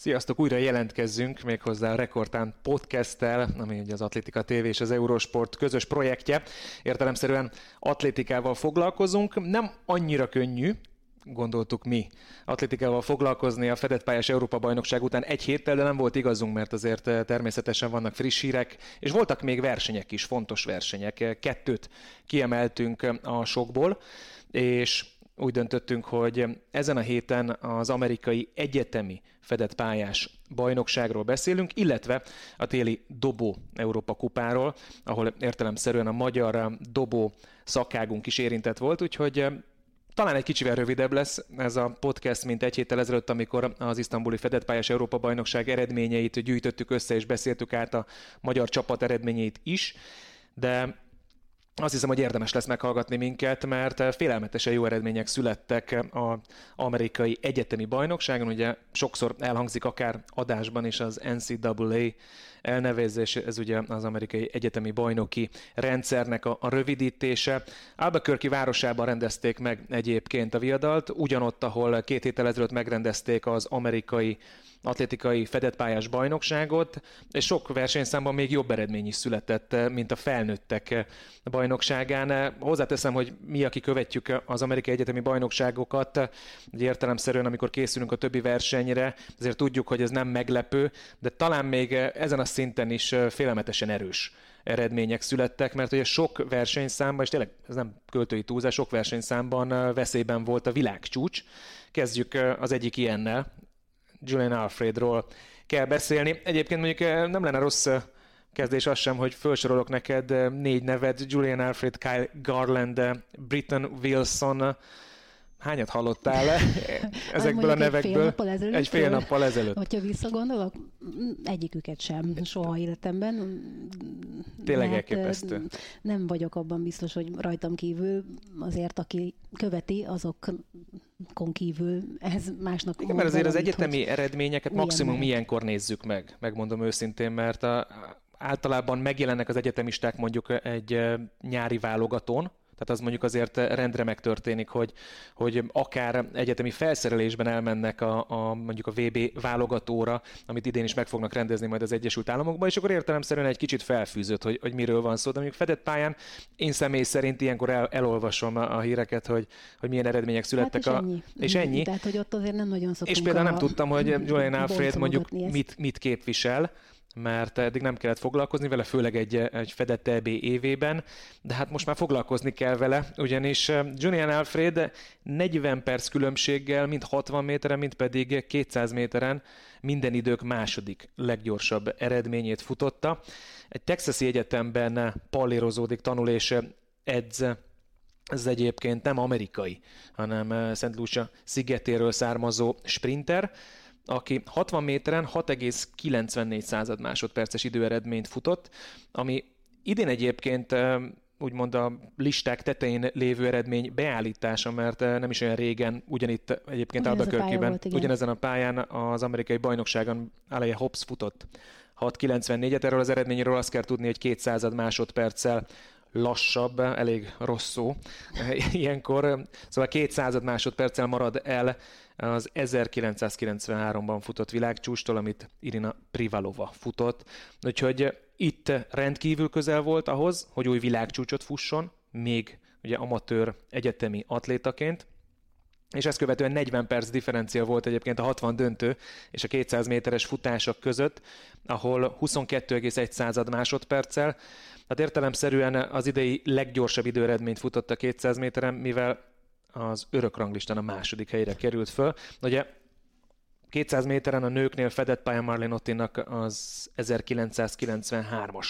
Sziasztok, újra jelentkezzünk méghozzá a Rekordtán podcasttel, ami ugye az Atlétika TV és az Eurosport közös projektje. Értelemszerűen atlétikával foglalkozunk. Nem annyira könnyű, gondoltuk mi atlétikával foglalkozni a fedett pályás Európa bajnokság után egy héttel, de nem volt igazunk, mert azért természetesen vannak friss hírek, és voltak még versenyek is, fontos versenyek. Kettőt kiemeltünk a sokból, és úgy döntöttünk, hogy ezen a héten az amerikai egyetemi fedett pályás bajnokságról beszélünk, illetve a téli dobó Európa kupáról, ahol értelemszerűen a magyar dobó szakágunk is érintett volt, úgyhogy talán egy kicsivel rövidebb lesz ez a podcast, mint egy héttel ezelőtt, amikor az isztambuli fedett pályás Európa bajnokság eredményeit gyűjtöttük össze és beszéltük át a magyar csapat eredményeit is, de azt hiszem, hogy érdemes lesz meghallgatni minket, mert félelmetesen jó eredmények születtek az amerikai egyetemi bajnokságon. Ugye sokszor elhangzik akár adásban is az NCAA elnevezés, ez ugye az amerikai egyetemi bajnoki rendszernek a, a rövidítése. Albuquerque városában rendezték meg egyébként a viadalt, ugyanott, ahol két héttel ezelőtt megrendezték az amerikai atlétikai fedettpályás bajnokságot, és sok versenyszámban még jobb eredmény is született, mint a felnőttek bajnokságán. Hozzáteszem, hogy mi, aki követjük az amerikai egyetemi bajnokságokat, egy értelemszerűen, amikor készülünk a többi versenyre, azért tudjuk, hogy ez nem meglepő, de talán még ezen a szinten is félelmetesen erős eredmények születtek, mert ugye sok versenyszámban, és tényleg ez nem költői túlzás, sok versenyszámban veszélyben volt a világcsúcs. Kezdjük az egyik ilyennel, Julian Alfredról kell beszélni. Egyébként mondjuk nem lenne rossz kezdés az sem, hogy felsorolok neked négy nevet, Julian Alfred, Kyle Garland, Britton Wilson, Hányat hallottál le ezekből a nevekből? Egy fél nappal ezelőtt. Egy fél nappal ezelőtt. Hogyha visszagondolok, egyiküket sem soha életemben. Tényleg elképesztő. Nem vagyok abban biztos, hogy rajtam kívül azért, aki követi, azokon kívül ez másnak Igen, mert azért az egyetemi hogy eredményeket maximum meg. ilyenkor nézzük meg, megmondom őszintén, mert a, általában megjelennek az egyetemisták mondjuk egy nyári válogatón, tehát az mondjuk azért rendre megtörténik, hogy, hogy akár egyetemi felszerelésben elmennek a, a mondjuk a VB válogatóra, amit idén is meg fognak rendezni majd az Egyesült Államokban, és akkor értelemszerűen egy kicsit felfűzött, hogy, hogy miről van szó. De mondjuk fedett pályán én személy szerint ilyenkor el, elolvasom a híreket, hogy, hogy milyen eredmények születtek. Hát és, a, ennyi. és ennyi. Tehát, hogy ott azért nem nagyon szoktunk És például nem tudtam, hogy Julian Alfred mondjuk mit, mit képvisel, mert eddig nem kellett foglalkozni vele, főleg egy, egy fedett EB évében, de hát most már foglalkozni kell vele, ugyanis eh, Julian Alfred 40 perc különbséggel, mind 60 méteren, mind pedig 200 méteren minden idők második leggyorsabb eredményét futotta. Egy texasi egyetemben pallérozódik, tanul és edz ez egyébként nem amerikai, hanem eh, Szent Lucia szigetéről származó sprinter, aki 60 méteren 6,94 század másodperces időeredményt futott, ami idén egyébként úgymond a listák tetején lévő eredmény beállítása, mert nem is olyan régen, ugyanitt egyébként Albuquerque-ben, ugyanezen a pályán az amerikai bajnokságon Alaya Hobbs futott 6.94-et. Erről az eredményről azt kell tudni, hogy 200 másodperccel lassabb, elég rossz szó ilyenkor. Szóval 200 másodperccel marad el az 1993-ban futott világcsústól, amit Irina Privalova futott. Úgyhogy itt rendkívül közel volt ahhoz, hogy új világcsúcsot fusson, még ugye amatőr egyetemi atlétaként, és ezt követően 40 perc differencia volt egyébként a 60 döntő és a 200 méteres futások között, ahol 22,1 másodperccel, tehát értelemszerűen az idei leggyorsabb időeredményt futott a 200 méteren, mivel az örök ranglistán a második helyre került föl. Ugye 200 méteren a nőknél fedett pálya Marlene Ottinak az 1993-as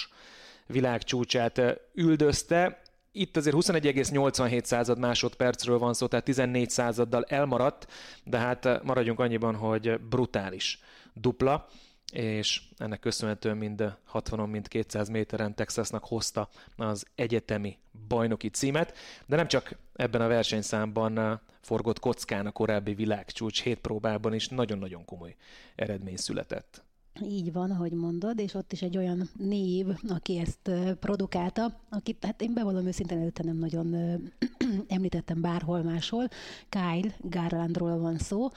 világcsúcsát üldözte. Itt azért 21,87 század másodpercről van szó, tehát 14 századdal elmaradt, de hát maradjunk annyiban, hogy brutális dupla és ennek köszönhetően mind 60-on, mind 200 méteren Texasnak hozta az egyetemi bajnoki címet, de nem csak ebben a versenyszámban forgott kockán a korábbi világcsúcs hét próbában is nagyon-nagyon komoly eredmény született. Így van, ahogy mondod, és ott is egy olyan név, aki ezt produkálta, akit hát én bevallom őszintén előtte nem nagyon említettem bárhol máshol, Kyle Garlandról van szó,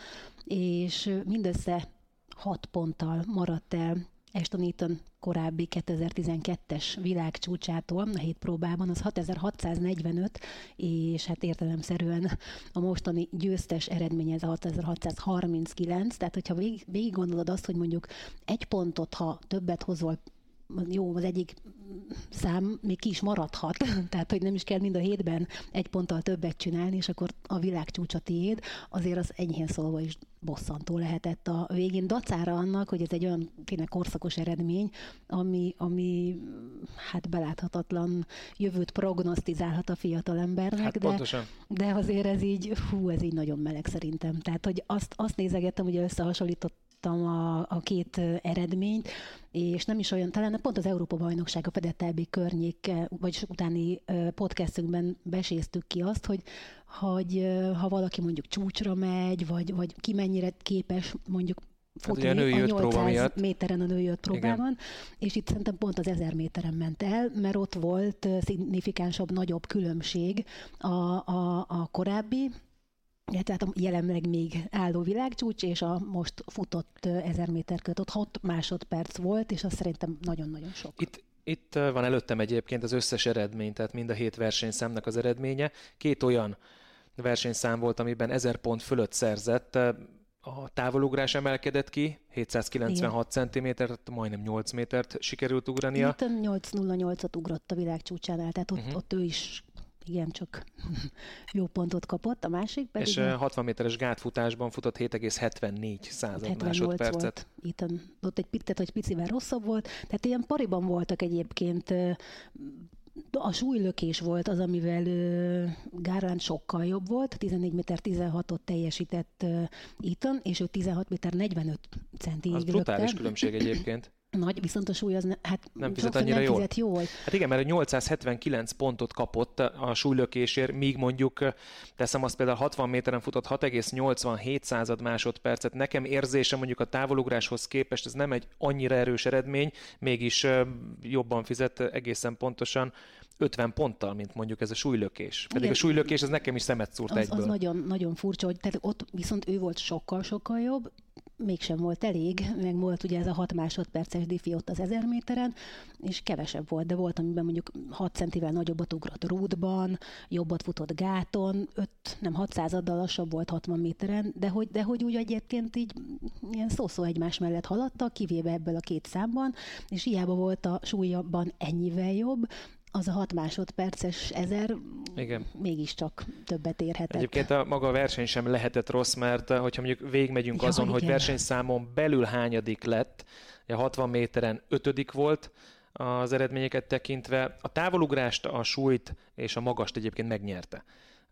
és mindössze hat ponttal maradt el Ashton Eaton korábbi 2012-es világcsúcsától. A hét próbában, az 6645, és hát értelemszerűen a mostani győztes eredmény ez a 6639, tehát hogyha végig, végig gondolod azt, hogy mondjuk egy pontot, ha többet hozol jó, az egyik szám még ki is maradhat, tehát hogy nem is kell mind a hétben egy ponttal többet csinálni, és akkor a világ csúcsa tiéd, azért az enyhén szólva is bosszantó lehetett a végén. Dacára annak, hogy ez egy olyan tényleg korszakos eredmény, ami, ami hát beláthatatlan jövőt prognosztizálhat a fiatal embernek, hát de, de azért ez így, hú, ez így nagyon meleg szerintem. Tehát, hogy azt, azt nézegettem, ugye összehasonlított a, a két eredményt, és nem is olyan, talán pont az Európa Bajnokság a fedett EB környék, vagyis utáni podcastünkben beséztük ki azt, hogy, hogy ha valaki mondjuk csúcsra megy, vagy, vagy ki mennyire képes mondjuk futni hát, a, a 800 miatt. méteren a női próbában, Igen. és itt szerintem pont az 1000 méteren ment el, mert ott volt szignifikánsabb, nagyobb különbség a, a, a korábbi tehát a jelenleg még álló világcsúcs, és a most futott 1000 méter köt, ott 6 másodperc volt, és az szerintem nagyon-nagyon sok. Itt, itt van előttem egyébként az összes eredmény, tehát mind a hét versenyszámnak az eredménye. Két olyan versenyszám volt, amiben 1000 pont fölött szerzett. A távolugrás emelkedett ki, 796 cm, majdnem 8 métert sikerült ugrania. Itt 808-at ugrott a világcsúcsánál, tehát ott, uh-huh. ott ő is igen, csak jó pontot kapott, a másik pedig... És 60 méteres gátfutásban futott 7,74 század másodpercet. Volt. Itt ott egy, tehát, egy picivel rosszabb volt, tehát ilyen pariban voltak egyébként a súlylökés volt az, amivel Gárlán sokkal jobb volt, 14 méter 16-ot teljesített Ethan, és ő 16 méter 45 centi. Az brutális különbség egyébként. Nagy, viszont a súly az ne, hát nem fizet annyira nem jól. Fizet jól. Hát igen, mert 879 pontot kapott a súlylökésért, míg mondjuk teszem azt például 60 méteren futott 6,87 század másodpercet. Nekem érzésem mondjuk a távolugráshoz képest ez nem egy annyira erős eredmény, mégis jobban fizet egészen pontosan 50 ponttal, mint mondjuk ez a súlylökés. Pedig Igen. a súlylökés az nekem is szemet szúrt az, egyből. Az nagyon, nagyon furcsa, hogy tehát ott viszont ő volt sokkal-sokkal jobb, mégsem volt elég, meg volt ugye ez a 6 másodperces diffi ott az 1000 méteren, és kevesebb volt, de volt, amiben mondjuk 6 centivel nagyobbat ugrott rútban, jobbat futott gáton, 5, nem 600-addal lassabb volt 60 méteren, de hogy, de hogy úgy egyébként így ilyen szó-szó egymás mellett haladtak, kivéve ebből a két számban, és hiába volt a súlyabban ennyivel jobb, az a 6 másodperces ezer Igen. mégiscsak többet érhetett. Egyébként a maga a verseny sem lehetett rossz, mert eh, hogyha mondjuk végigmegyünk ja, azon, igen. hogy versenyszámon belül hányadik lett, a 60 méteren ötödik volt, az eredményeket tekintve. A távolugrást, a súlyt és a magast egyébként megnyerte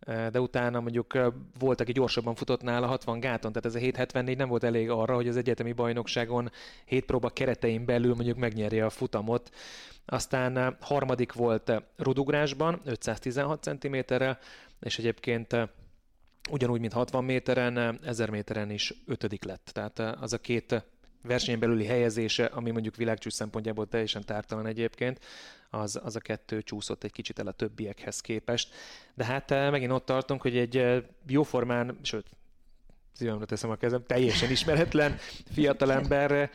de utána mondjuk volt, aki gyorsabban futott nála 60 gáton, tehát ez a 774 nem volt elég arra, hogy az egyetemi bajnokságon 7 próba keretein belül mondjuk megnyerje a futamot. Aztán harmadik volt rudugrásban, 516 cm-rel, és egyébként ugyanúgy, mint 60 méteren, 1000 méteren is ötödik lett. Tehát az a két versenyen belüli helyezése, ami mondjuk világcsúcs szempontjából teljesen tártalan egyébként, az, az a kettő csúszott egy kicsit el a többiekhez képest. De hát megint ott tartunk, hogy egy jóformán, sőt, szívemre teszem a kezem, teljesen ismeretlen fiatalember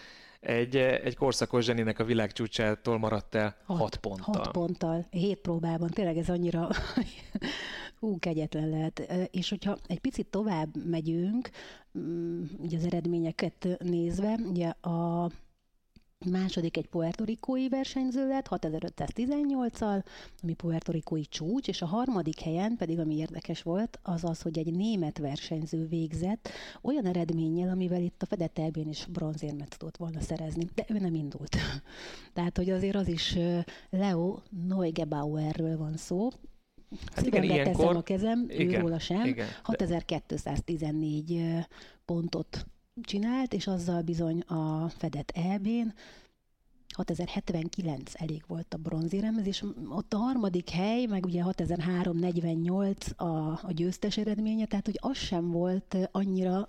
egy, egy korszakos zseninek a világcsúcsától maradt el hat, hat ponttal. Hat ponttal, hét próbában. Tényleg ez annyira hú, kegyetlen lehet. És hogyha egy picit tovább megyünk, mm, ugye az eredményeket nézve, ugye a második egy puertorikói versenyző lett, 6518-al, ami puertorikói csúcs, és a harmadik helyen pedig, ami érdekes volt, az az, hogy egy német versenyző végzett olyan eredménnyel, amivel itt a fedett elbén is bronzérmet tudott volna szerezni, de ő nem indult. Tehát, hogy azért az is Leo Neugebauerről van szó, Hát Szívembe igen, ilyenkor... teszem a kezem, igen, róla sem. Igen, 6214 pontot csinált, és azzal bizony a fedett EB-n 6079 elég volt a bronzéremhez, és ott a harmadik hely, meg ugye 6348 a, a győztes eredménye, tehát hogy az sem volt annyira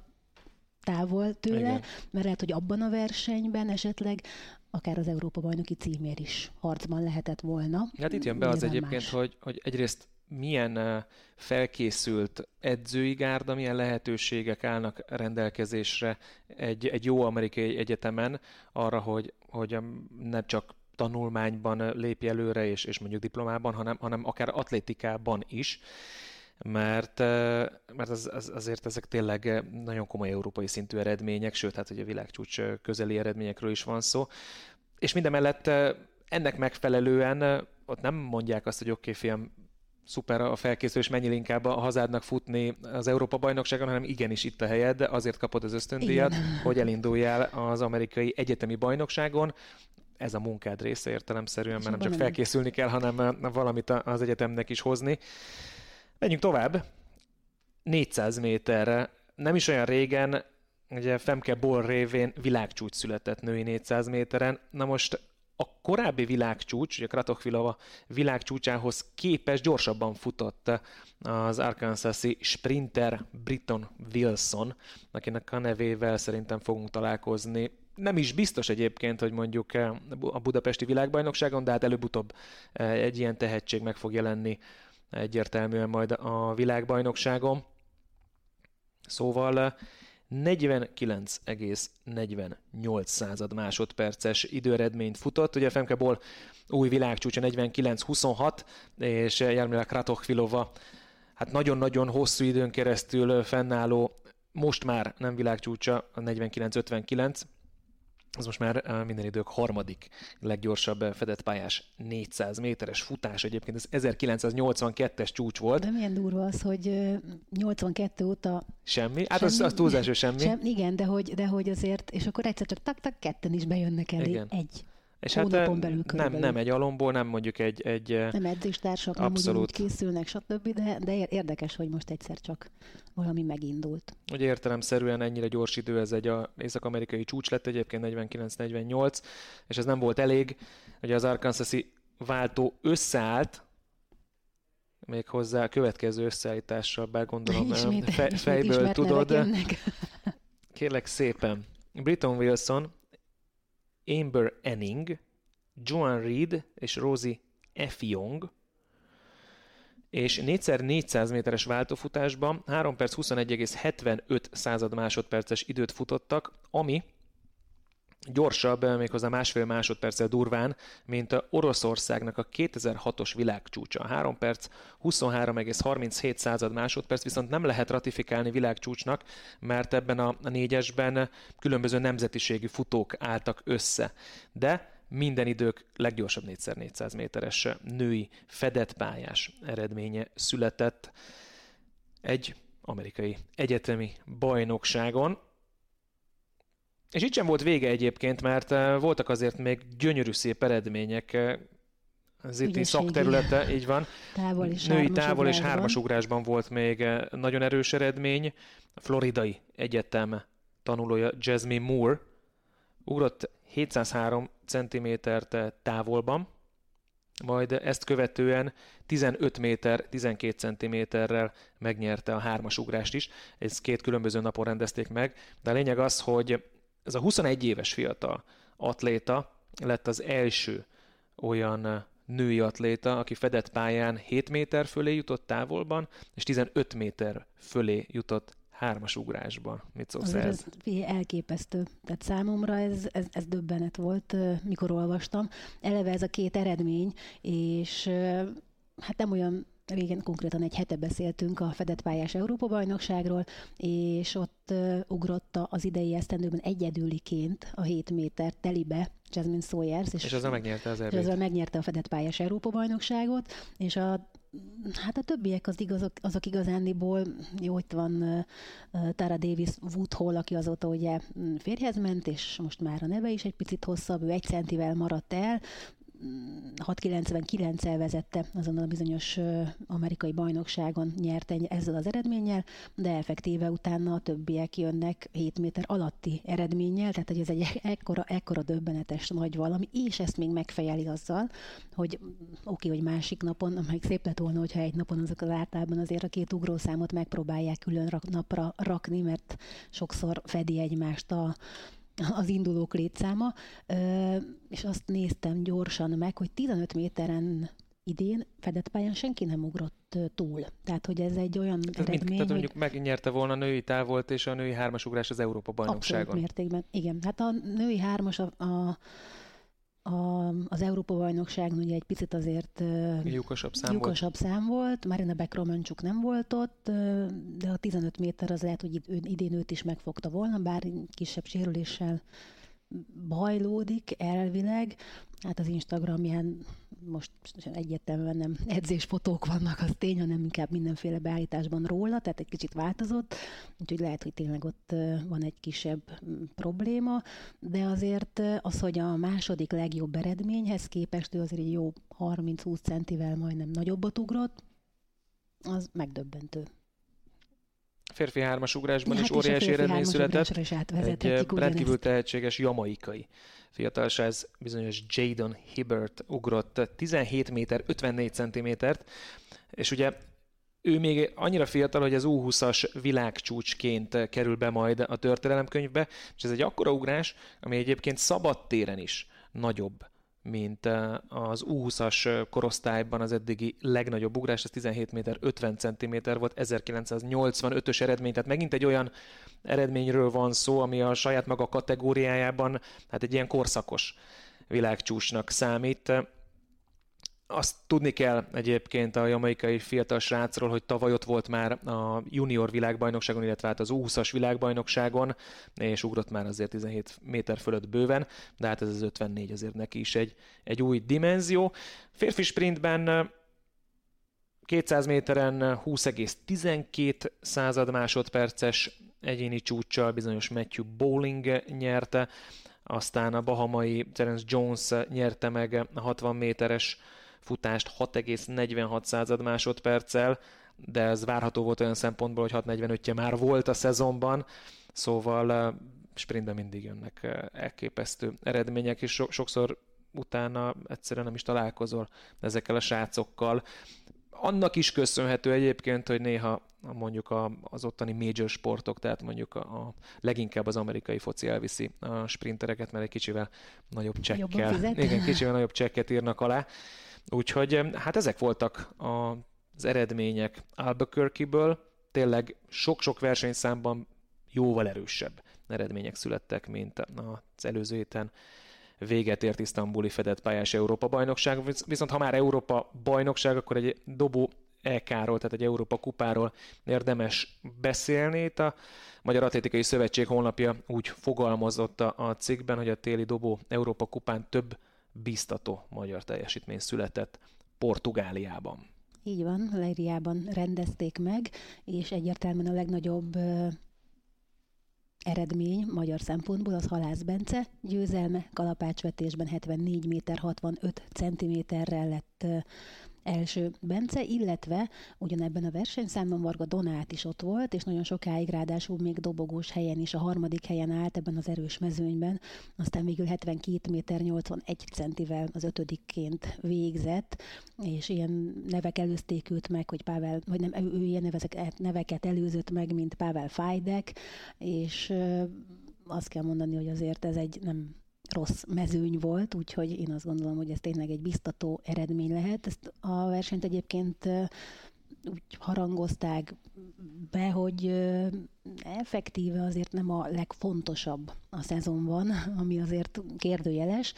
távol tőle, Igen. mert lehet, hogy abban a versenyben esetleg akár az Európa bajnoki címér is harcban lehetett volna. Hát itt jön be az egyébként, hogy, hogy egyrészt milyen felkészült edzői gárda, milyen lehetőségek állnak rendelkezésre egy, egy jó amerikai egyetemen arra, hogy, hogy ne csak tanulmányban lépj előre, és, és mondjuk diplomában, hanem, hanem akár atlétikában is, mert, mert az, az, azért ezek tényleg nagyon komoly európai szintű eredmények, sőt, hát ugye világcsúcs közeli eredményekről is van szó. És mindemellett ennek megfelelően ott nem mondják azt, hogy oké, okay, fiam, szuper a felkészülés, menjél inkább a hazádnak futni az Európa-bajnokságon, hanem igenis itt a helyed, azért kapod az ösztöndíjat, Igen. hogy elinduljál az amerikai egyetemi bajnokságon. Ez a munkád része értelemszerűen, mert nem csak felkészülni kell, hanem valamit az egyetemnek is hozni. Menjünk tovább. 400 méterre. Nem is olyan régen, ugye Femke Bol révén világcsúcs született női 400 méteren. Na most a korábbi világcsúcs, ugye Kratochvilova világcsúcsához képes gyorsabban futott az Arkansas-i sprinter Britton Wilson, akinek a nevével szerintem fogunk találkozni. Nem is biztos egyébként, hogy mondjuk a budapesti világbajnokságon, de hát előbb-utóbb egy ilyen tehetség meg fog jelenni egyértelműen majd a világbajnokságon. Szóval 49,48 század másodperces időeredményt futott. Ugye Femke Ból új világcsúcsa 49-26, és Jarmila Kratochvilova hát nagyon-nagyon hosszú időn keresztül fennálló, most már nem világcsúcsa, a 49-59, az most már minden idők harmadik leggyorsabb fedett pályás 400 méteres futás. Egyébként ez 1982-es csúcs volt. De milyen durva az, hogy 82 óta... Semmi? Hát semmi, az, az túlzás, semmi. Sem, igen, de hogy, de hogy azért, és akkor egyszer csak tak-tak ketten is bejönnek elé. Igen. Egy. És hát belül nem, nem egy alomból, nem mondjuk egy... egy nem edzéstársak, abszolút. nem úgy készülnek, stb., de, de érdekes, hogy most egyszer csak valami megindult. Ugye értelemszerűen ennyire gyors idő, ez egy a észak-amerikai csúcs lett egyébként 49-48, és ez nem volt elég. Ugye az Arkansas-i váltó összeállt, még hozzá a következő összeállítással, bár gondolom ismét, fej, fejből tudod. Kérlek szépen. Britton Wilson Amber Enning, Joan Reed és Rosie Effiong, és 4x400 méteres váltófutásban 3 perc 21,75 század másodperces időt futottak, ami gyorsabb, méghozzá másfél másodperccel durván, mint a Oroszországnak a 2006-os világcsúcsa. 3 perc 23,37 század másodperc viszont nem lehet ratifikálni világcsúcsnak, mert ebben a négyesben különböző nemzetiségű futók álltak össze. De minden idők leggyorsabb 4x400 méteres női fedett pályás eredménye született egy amerikai egyetemi bajnokságon. És itt sem volt vége egyébként, mert eh, voltak azért még gyönyörű szép eredmények eh, az itt szakterülete, így van. Távol és Női távol és hármasugrásban volt még eh, nagyon erős eredmény. A Floridai Egyetem tanulója Jasmine Moore ugrott 703 cm távolban, majd ezt követően 15 méter, 12 cm-rel megnyerte a hármas ugrást is. Ez két különböző napon rendezték meg, de a lényeg az, hogy ez a 21 éves fiatal atléta lett az első olyan női atléta, aki fedett pályán 7 méter fölé jutott távolban, és 15 méter fölé jutott hármas ugrásban. Mit szólsz ez? elképesztő. Tehát számomra ez, ez, ez döbbenet volt, mikor olvastam. Eleve ez a két eredmény, és hát nem olyan régen konkrétan egy hete beszéltünk a fedett pályás Európa-bajnokságról, és ott uh, ugrott az idei esztendőben egyedüliként a 7 méter telibe Jasmine Sawyers. És, és azzal megnyerte az És azzal megnyerte a fedett pályás Európa-bajnokságot, és a Hát a többiek az igazok, azok igazándiból, jó, itt van uh, Tara Davis Woodhall, aki azóta ugye mm, férjhez ment, és most már a neve is egy picit hosszabb, ő egy centivel maradt el, 699-el vezette azon a bizonyos amerikai bajnokságon nyert ezzel az eredménnyel, de effektíve utána a többiek jönnek 7 méter alatti eredménnyel, tehát hogy ez egy ekkora, ekkora döbbenetes nagy valami, és ezt még megfejeli azzal, hogy oké, hogy másik napon, meg szép lett volna, hogyha egy napon azok az általában azért a két ugrószámot megpróbálják külön napra rakni, mert sokszor fedi egymást a, az indulók létszáma, és azt néztem gyorsan meg, hogy 15 méteren idén fedett pályán senki nem ugrott túl. Tehát, hogy ez egy olyan tehát eredmény, mind, tehát mondjuk hogy... megnyerte volna a női távolt és a női hármasugrás az Európa bajnokságon. Abszolút mértékben, igen. Hát a női hármas a, a a, az Európa-bajnokság ugye egy picit azért lyukasabb szám, lyukasabb volt. szám volt. Marina Bekromancsuk nem volt ott, de a 15 méter az lehet, hogy idén őt is megfogta volna, bár kisebb sérüléssel bajlódik elvileg. Hát az Instagramján most egyértelműen nem edzésfotók vannak, az tény, hanem inkább mindenféle beállításban róla, tehát egy kicsit változott, úgyhogy lehet, hogy tényleg ott van egy kisebb probléma, de azért az, hogy a második legjobb eredményhez képest ő azért egy jó 30-20 centivel majdnem nagyobbat ugrott, az megdöbbentő férfi hármas ugrásban ja, is hát óriási eredmény született. Is egy rendkívül tehetséges jamaikai fiatalság, ez bizonyos Jadon Hibbert ugrott 17 méter 54 centimétert, és ugye ő még annyira fiatal, hogy az U20-as világcsúcsként kerül be majd a történelemkönyvbe, és ez egy akkora ugrás, ami egyébként szabad téren is nagyobb mint az U20-as korosztályban az eddigi legnagyobb ugrás, ez 17 méter 50 cm volt, 1985-ös eredmény, tehát megint egy olyan eredményről van szó, ami a saját maga kategóriájában hát egy ilyen korszakos világcsúcsnak számít. Azt tudni kell egyébként a jamaikai fiatal srácról, hogy tavaly ott volt már a junior világbajnokságon, illetve hát az 20-as világbajnokságon, és ugrott már azért 17 méter fölött bőven, de hát ez az 54 azért neki is egy, egy új dimenzió. Férfi sprintben 200 méteren 20,12 század másodperces egyéni csúccsal bizonyos Matthew Bowling nyerte, aztán a bahamai Terence Jones nyerte meg a 60 méteres futást 6,46 század másodperccel, de ez várható volt olyan szempontból, hogy 6.45-je már volt a szezonban, szóval sprintben mindig jönnek elképesztő eredmények, és so- sokszor utána egyszerűen nem is találkozol ezekkel a srácokkal. Annak is köszönhető egyébként, hogy néha mondjuk az ottani major sportok, tehát mondjuk a, a leginkább az amerikai foci elviszi a sprintereket, mert egy kicsivel nagyobb csekkel, igen, kicsivel nagyobb csekket írnak alá. Úgyhogy hát ezek voltak az eredmények Albuquerque-ből. Tényleg sok-sok versenyszámban jóval erősebb eredmények születtek, mint az előző héten véget ért isztambuli fedett pályás Európa bajnokság. Viszont ha már Európa bajnokság, akkor egy dobó EK-ról, tehát egy Európa kupáról érdemes beszélni. Itt a Magyar Atlétikai Szövetség honlapja úgy fogalmazott a cikkben, hogy a téli dobó Európa kupán több biztató magyar teljesítmény született Portugáliában. Így van, Leiriában rendezték meg, és egyértelműen a legnagyobb eredmény magyar szempontból az Halász Bence győzelme kalapácsvetésben 74 méter 65 centiméterrel lett első Bence, illetve ugyanebben a versenyszámban Varga Donát is ott volt, és nagyon sokáig ráadásul még dobogós helyen is a harmadik helyen állt ebben az erős mezőnyben, aztán végül 72 méter 81 centivel az ötödikként végzett, és ilyen nevek előzték őt meg, hogy Pável, vagy nem, ő ilyen nevezek, neveket előzött meg, mint Pável Fajdek, és azt kell mondani, hogy azért ez egy nem rossz mezőny volt, úgyhogy én azt gondolom, hogy ez tényleg egy biztató eredmény lehet. Ezt a versenyt egyébként úgy harangozták be, hogy effektíve azért nem a legfontosabb a szezonban, ami azért kérdőjeles,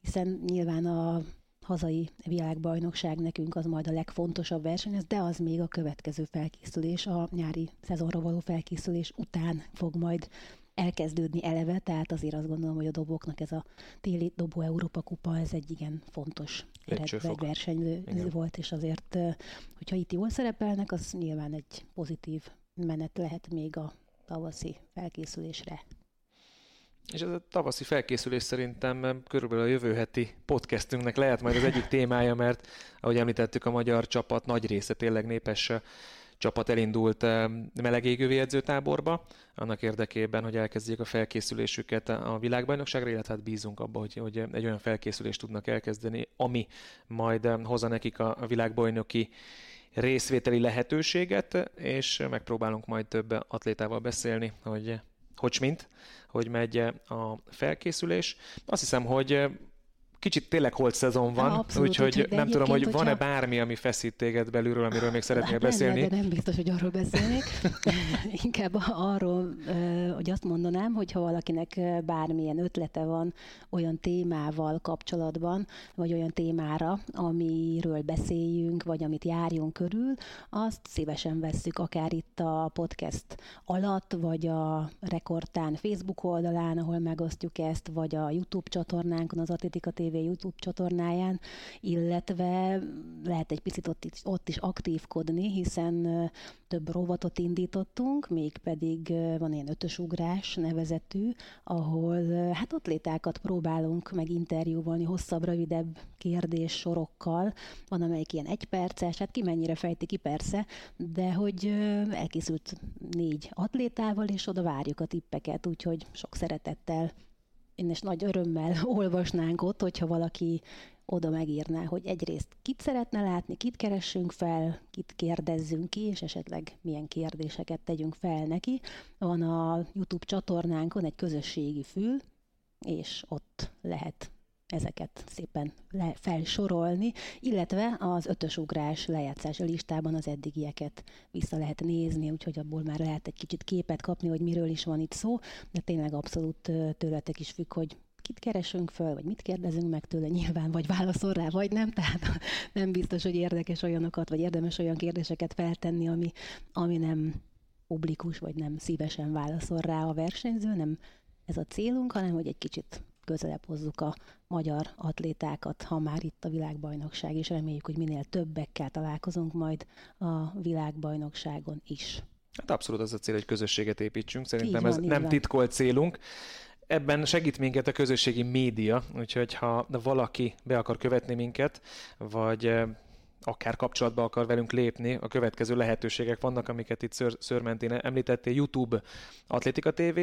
hiszen nyilván a hazai világbajnokság nekünk az majd a legfontosabb verseny, de az még a következő felkészülés, a nyári szezonra való felkészülés után fog majd elkezdődni eleve, tehát azért azt gondolom, hogy a dobóknak ez a téli dobó Európa kupa, ez egy igen fontos verseny volt, és azért, hogyha itt jól szerepelnek, az nyilván egy pozitív menet lehet még a tavaszi felkészülésre. És ez a tavaszi felkészülés szerintem körülbelül a jövő heti podcastünknek lehet majd az egyik témája, mert ahogy említettük, a magyar csapat nagy része tényleg népes csapat elindult eh, melegégővi edzőtáborba, annak érdekében, hogy elkezdjék a felkészülésüket a világbajnokságra, illetve hát bízunk abba, hogy, hogy egy olyan felkészülést tudnak elkezdeni, ami majd eh, hozza nekik a világbajnoki részvételi lehetőséget, és megpróbálunk majd több atlétával beszélni, hogy hogy mint, hogy megy a felkészülés. Azt hiszem, hogy kicsit tényleg holt szezon van, Abszolút, úgyhogy nem tudom, hogy van-e hogyha... bármi, ami feszít téged belülről, amiről még szeretnél hát beszélni. Lenne, de nem biztos, hogy arról beszélnék. Inkább arról, hogy azt mondanám, hogy ha valakinek bármilyen ötlete van olyan témával kapcsolatban, vagy olyan témára, amiről beszéljünk, vagy amit járjunk körül, azt szívesen vesszük, akár itt a podcast alatt, vagy a Rekordtán Facebook oldalán, ahol megosztjuk ezt, vagy a YouTube csatornánkon, az Atlétika TV YouTube csatornáján, illetve lehet egy picit ott, ott is aktívkodni, hiszen több rovatot indítottunk, mégpedig van ilyen ötösugrás nevezetű, ahol hát ott létákat próbálunk meg interjúvolni hosszabb, rövidebb kérdés sorokkal. Van amelyik ilyen egyperces, hát ki mennyire fejti ki persze, de hogy elkészült négy atlétával, és oda várjuk a tippeket, úgyhogy sok szeretettel én is nagy örömmel olvasnánk ott, hogyha valaki oda megírná, hogy egyrészt kit szeretne látni, kit keressünk fel, kit kérdezzünk ki, és esetleg milyen kérdéseket tegyünk fel neki. Van a YouTube csatornánkon egy közösségi fül, és ott lehet ezeket szépen le, felsorolni, illetve az ötös ugrás lejátszása listában az eddigieket vissza lehet nézni, úgyhogy abból már lehet egy kicsit képet kapni, hogy miről is van itt szó, de tényleg abszolút tőletek is függ, hogy kit keresünk föl, vagy mit kérdezünk meg tőle nyilván, vagy válaszol rá, vagy nem. Tehát nem biztos, hogy érdekes olyanokat, vagy érdemes olyan kérdéseket feltenni, ami, ami nem publikus, vagy nem szívesen válaszol rá a versenyző, nem ez a célunk, hanem hogy egy kicsit közelebb hozzuk a magyar atlétákat, ha már itt a világbajnokság, és reméljük, hogy minél többekkel találkozunk majd a világbajnokságon is. Hát abszolút az a cél, hogy közösséget építsünk. Szerintem van, ez nem van. titkolt célunk. Ebben segít minket a közösségi média, úgyhogy ha valaki be akar követni minket, vagy eh, akár kapcsolatba akar velünk lépni, a következő lehetőségek vannak, amiket itt Ször, Szörmentén említettél, YouTube Atlétika TV,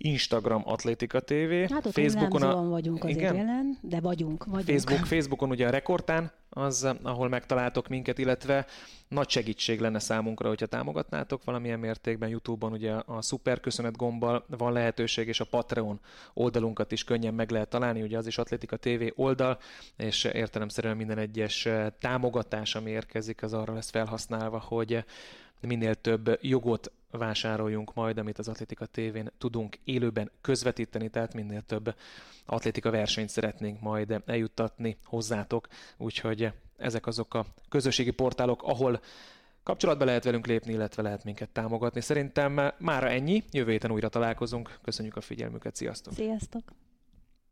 Instagram Atlétika TV, hát ott Facebookon a... vagyunk azért igen? jelen, de vagyunk, vagyunk. Facebook, Facebookon ugye a Rekordtán, az, ahol megtaláltok minket, illetve nagy segítség lenne számunkra, hogyha támogatnátok valamilyen mértékben. Youtube-on ugye a szuper köszönet gombbal van lehetőség, és a Patreon oldalunkat is könnyen meg lehet találni, ugye az is Atlétika TV oldal, és értelemszerűen minden egyes támogatás, ami érkezik, az arra lesz felhasználva, hogy minél több jogot vásároljunk majd, amit az Atlétika tévén tudunk élőben közvetíteni, tehát minél több atlétika versenyt szeretnénk majd eljuttatni hozzátok, úgyhogy ezek azok a közösségi portálok, ahol kapcsolatba lehet velünk lépni, illetve lehet minket támogatni. Szerintem mára ennyi, jövő héten újra találkozunk. Köszönjük a figyelmüket, sziasztok! Sziasztok!